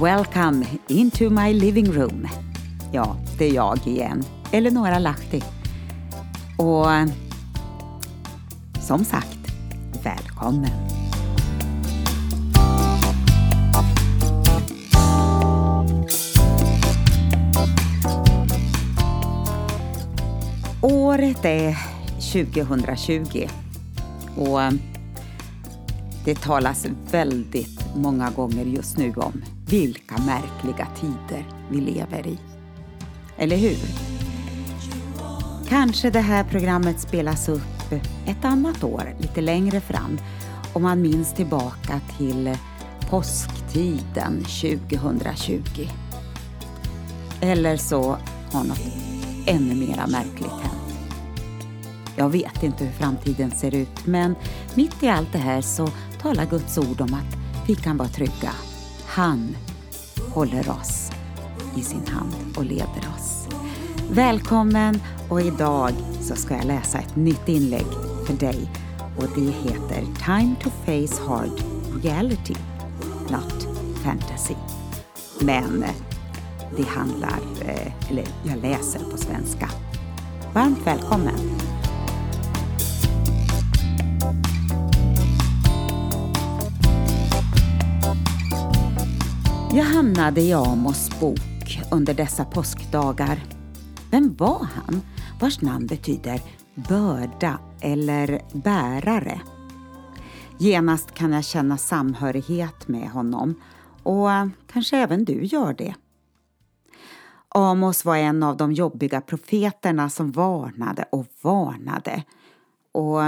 Welcome into my living room. Ja, det är jag igen, Eleonora Lahti. Och som sagt, välkommen! Året är 2020 och det talas väldigt många gånger just nu om vilka märkliga tider vi lever i. Eller hur? Kanske det här programmet spelas upp ett annat år, lite längre fram, om man minns tillbaka till påsktiden 2020. Eller så har något ännu mera märkligt hänt. Jag vet inte hur framtiden ser ut, men mitt i allt det här så talar Guds ord om att vi kan vara trygga. Han håller oss i sin hand och leder oss. Välkommen och idag så ska jag läsa ett nytt inlägg för dig och det heter Time to face hard reality, not fantasy. Men eh, det handlar, eh, eller jag läser på svenska. Varmt välkommen! Jag hamnade i Amos bok under dessa påskdagar. Vem var han, vars namn betyder börda eller bärare? Genast kan jag känna samhörighet med honom och kanske även du gör det. Amos var en av de jobbiga profeterna som varnade och varnade. Och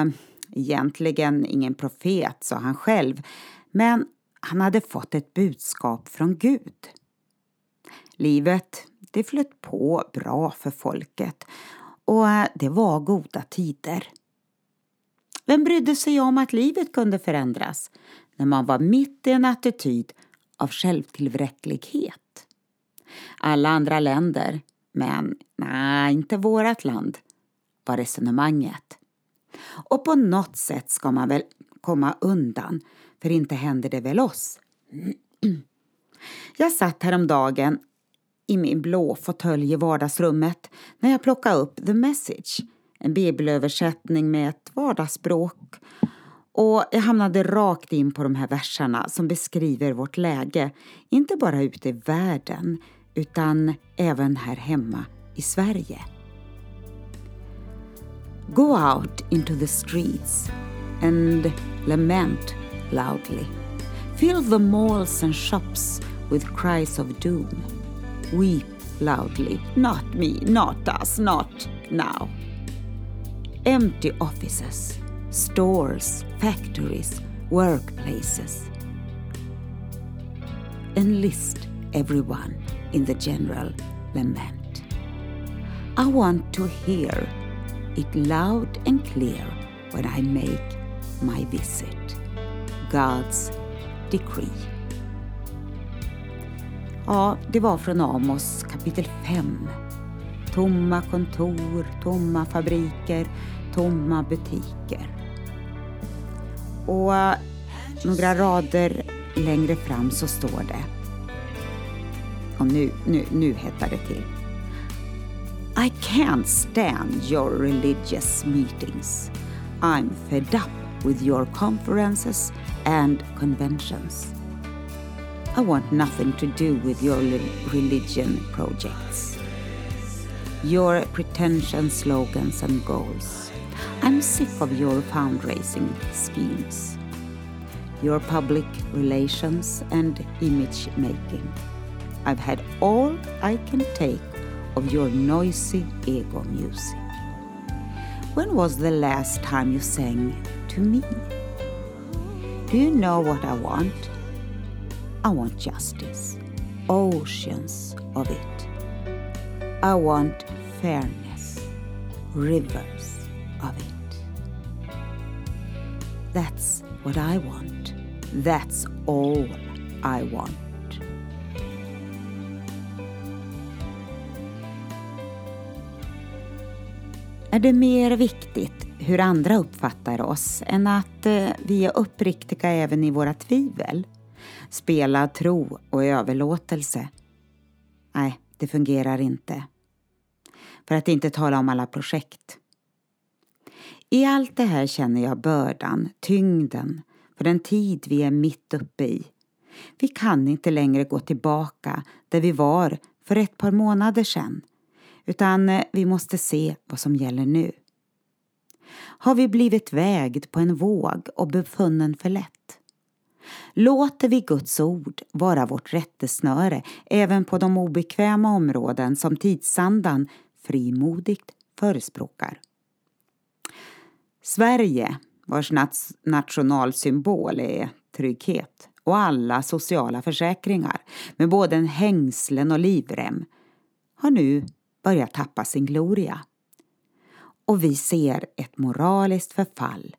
egentligen ingen profet, sa han själv, men han hade fått ett budskap från Gud. Livet, det flöt på bra för folket och eh, det var goda tider. Vem brydde sig om att livet kunde förändras när man var mitt i en attityd av självtillräcklighet? Alla andra länder, men nej, inte vårt land, var resonemanget. Och på något sätt ska man väl komma undan för inte händer det väl oss? Jag satt häromdagen i min blå fåtölj i vardagsrummet när jag plockade upp The Message, en bibelöversättning med ett vardagsspråk. Och jag hamnade rakt in på de här verserna som beskriver vårt läge, inte bara ute i världen utan även här hemma i Sverige. Go out into the streets and lament loudly. Fill the malls and shops with cries of doom. Weep loudly. Not me, not us, not now. Empty offices, stores, factories, workplaces. Enlist everyone in the general lament. I want to hear it loud and clear when I make my visit. God's decree. Ja, det var från Amos kapitel 5. Tomma kontor, tomma fabriker, tomma butiker. Och eh, några rader längre fram så står det och nu, nu, nu hettar det till. I can't stand your religious meetings. I'm fed up with your conferences and conventions. I want nothing to do with your religion projects, your pretension slogans and goals. I'm sick of your fundraising schemes, your public relations and image making. I've had all I can take of your noisy ego music. When was the last time you sang to me? Do you know what I want? I want justice, oceans of it. I want fairness, rivers of it. That's what I want. That's all I want. Är det mer viktigt hur andra uppfattar oss än att eh, vi är uppriktiga även i våra tvivel? Spelad tro och överlåtelse. Nej, det fungerar inte. För att inte tala om alla projekt. I allt det här känner jag bördan, tyngden, för den tid vi är mitt uppe i. Vi kan inte längre gå tillbaka där vi var för ett par månader sedan, utan eh, vi måste se vad som gäller nu. Har vi blivit vägd på en våg och befunnen för lätt? Låter vi Guds ord vara vårt rättesnöre även på de obekväma områden som tidsandan frimodigt förespråkar? Sverige, vars nationalsymbol är trygghet och alla sociala försäkringar med både en hängslen och livrem, har nu börjat tappa sin gloria. Och vi ser ett moraliskt förfall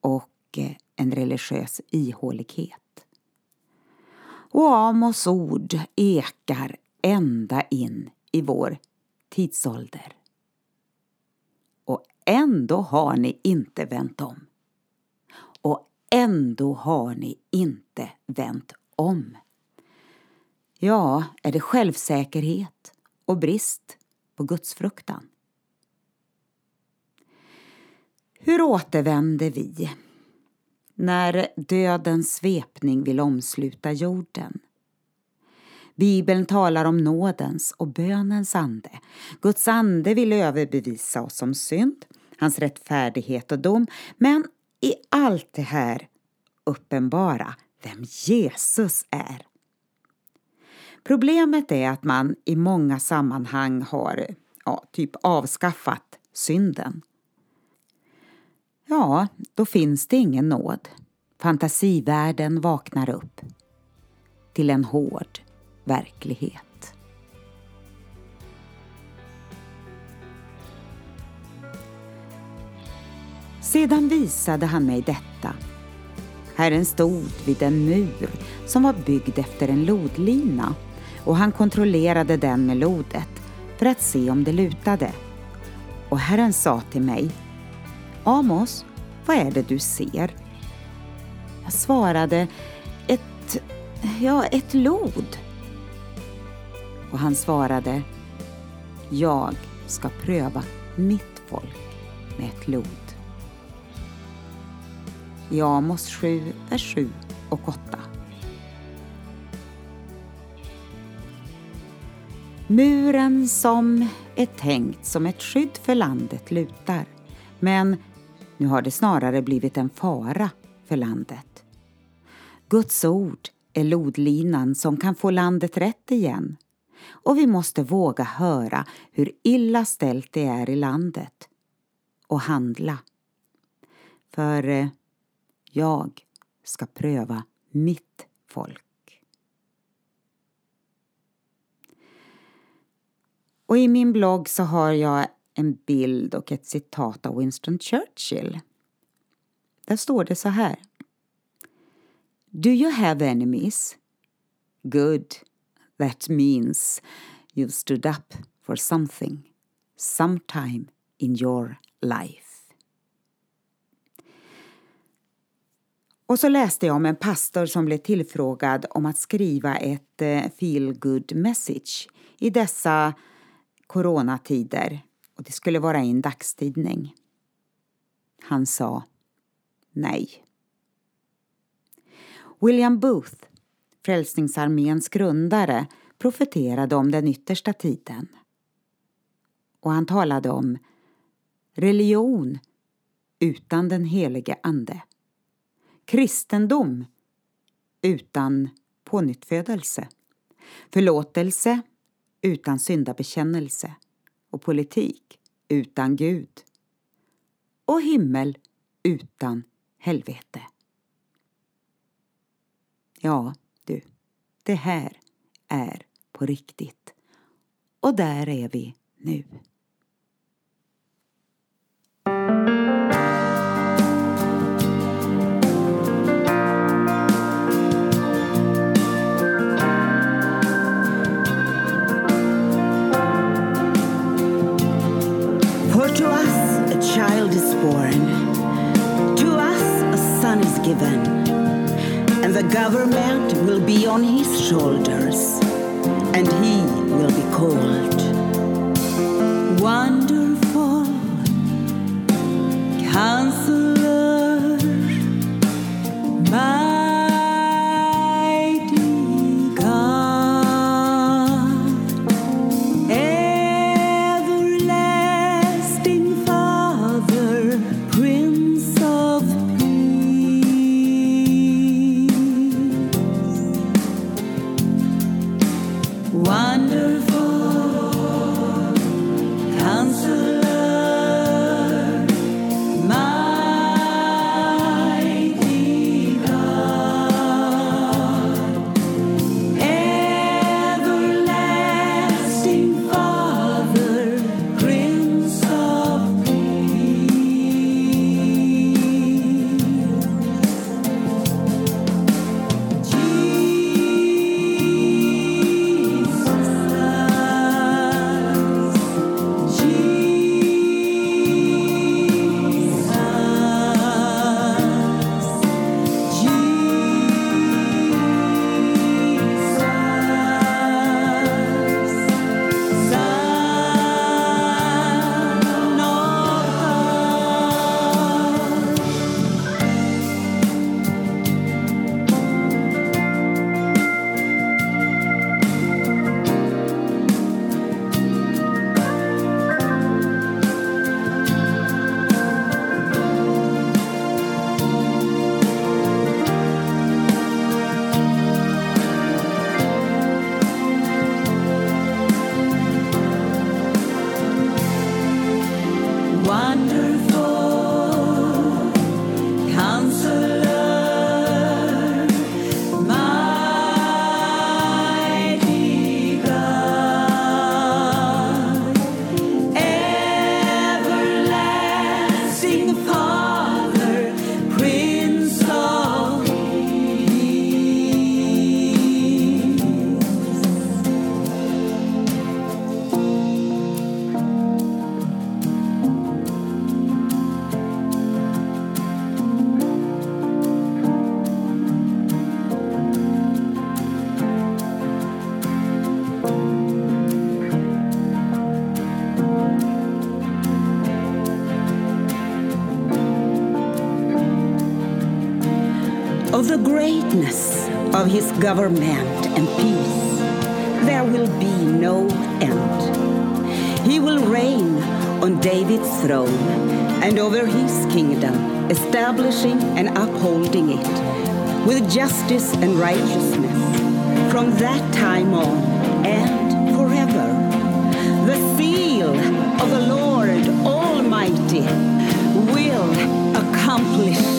och eh, en religiös ihålighet. Och Amos ord ekar ända in i vår tidsålder. Och ändå har ni inte vänt om. Och ändå har ni inte vänt om. Ja, är det självsäkerhet och brist på gudsfruktan? Hur återvänder vi när dödens svepning vill omsluta jorden? Bibeln talar om nådens och bönens ande. Guds ande vill överbevisa oss om synd, hans rättfärdighet och dom, men i allt det här uppenbara vem Jesus är. Problemet är att man i många sammanhang har ja, typ avskaffat synden. Ja, då finns det ingen nåd. Fantasivärlden vaknar upp till en hård verklighet. Sedan visade han mig detta. Herren stod vid en mur som var byggd efter en lodlina och han kontrollerade den med lodet för att se om det lutade. Och Herren sa till mig Amos, vad är det du ser? Jag svarade ett, ja, ett lod. Och han svarade Jag ska pröva mitt folk med ett lod. I Amos 7, vers 7 och 8. Muren som är tänkt som ett skydd för landet lutar, men nu har det snarare blivit en fara för landet. Guds ord är lodlinan som kan få landet rätt igen. Och vi måste våga höra hur illa ställt det är i landet och handla. För eh, jag ska pröva mitt folk. Och i min blogg så har jag en bild och ett citat av Winston Churchill. Där står det så här. Do you have enemies? Good. That means you've stood up for something sometime in your life. Och så läste jag om en pastor som blev tillfrågad om att skriva ett eh, feel good message i dessa coronatider och det skulle vara i en dagstidning. Han sa nej. William Booth, Frälsningsarméns grundare, profeterade om den yttersta tiden. Och han talade om religion utan den helige Ande. Kristendom utan pånyttfödelse. Förlåtelse utan syndabekännelse och politik utan Gud. Och himmel utan helvete. Ja, du, det här är på riktigt. Och där är vi nu. sorry Of the greatness of his government and peace, there will be no end. He will reign on David's throne and over his kingdom, establishing and upholding it with justice and righteousness from that time on and forever. The seal of the Lord Almighty will accomplish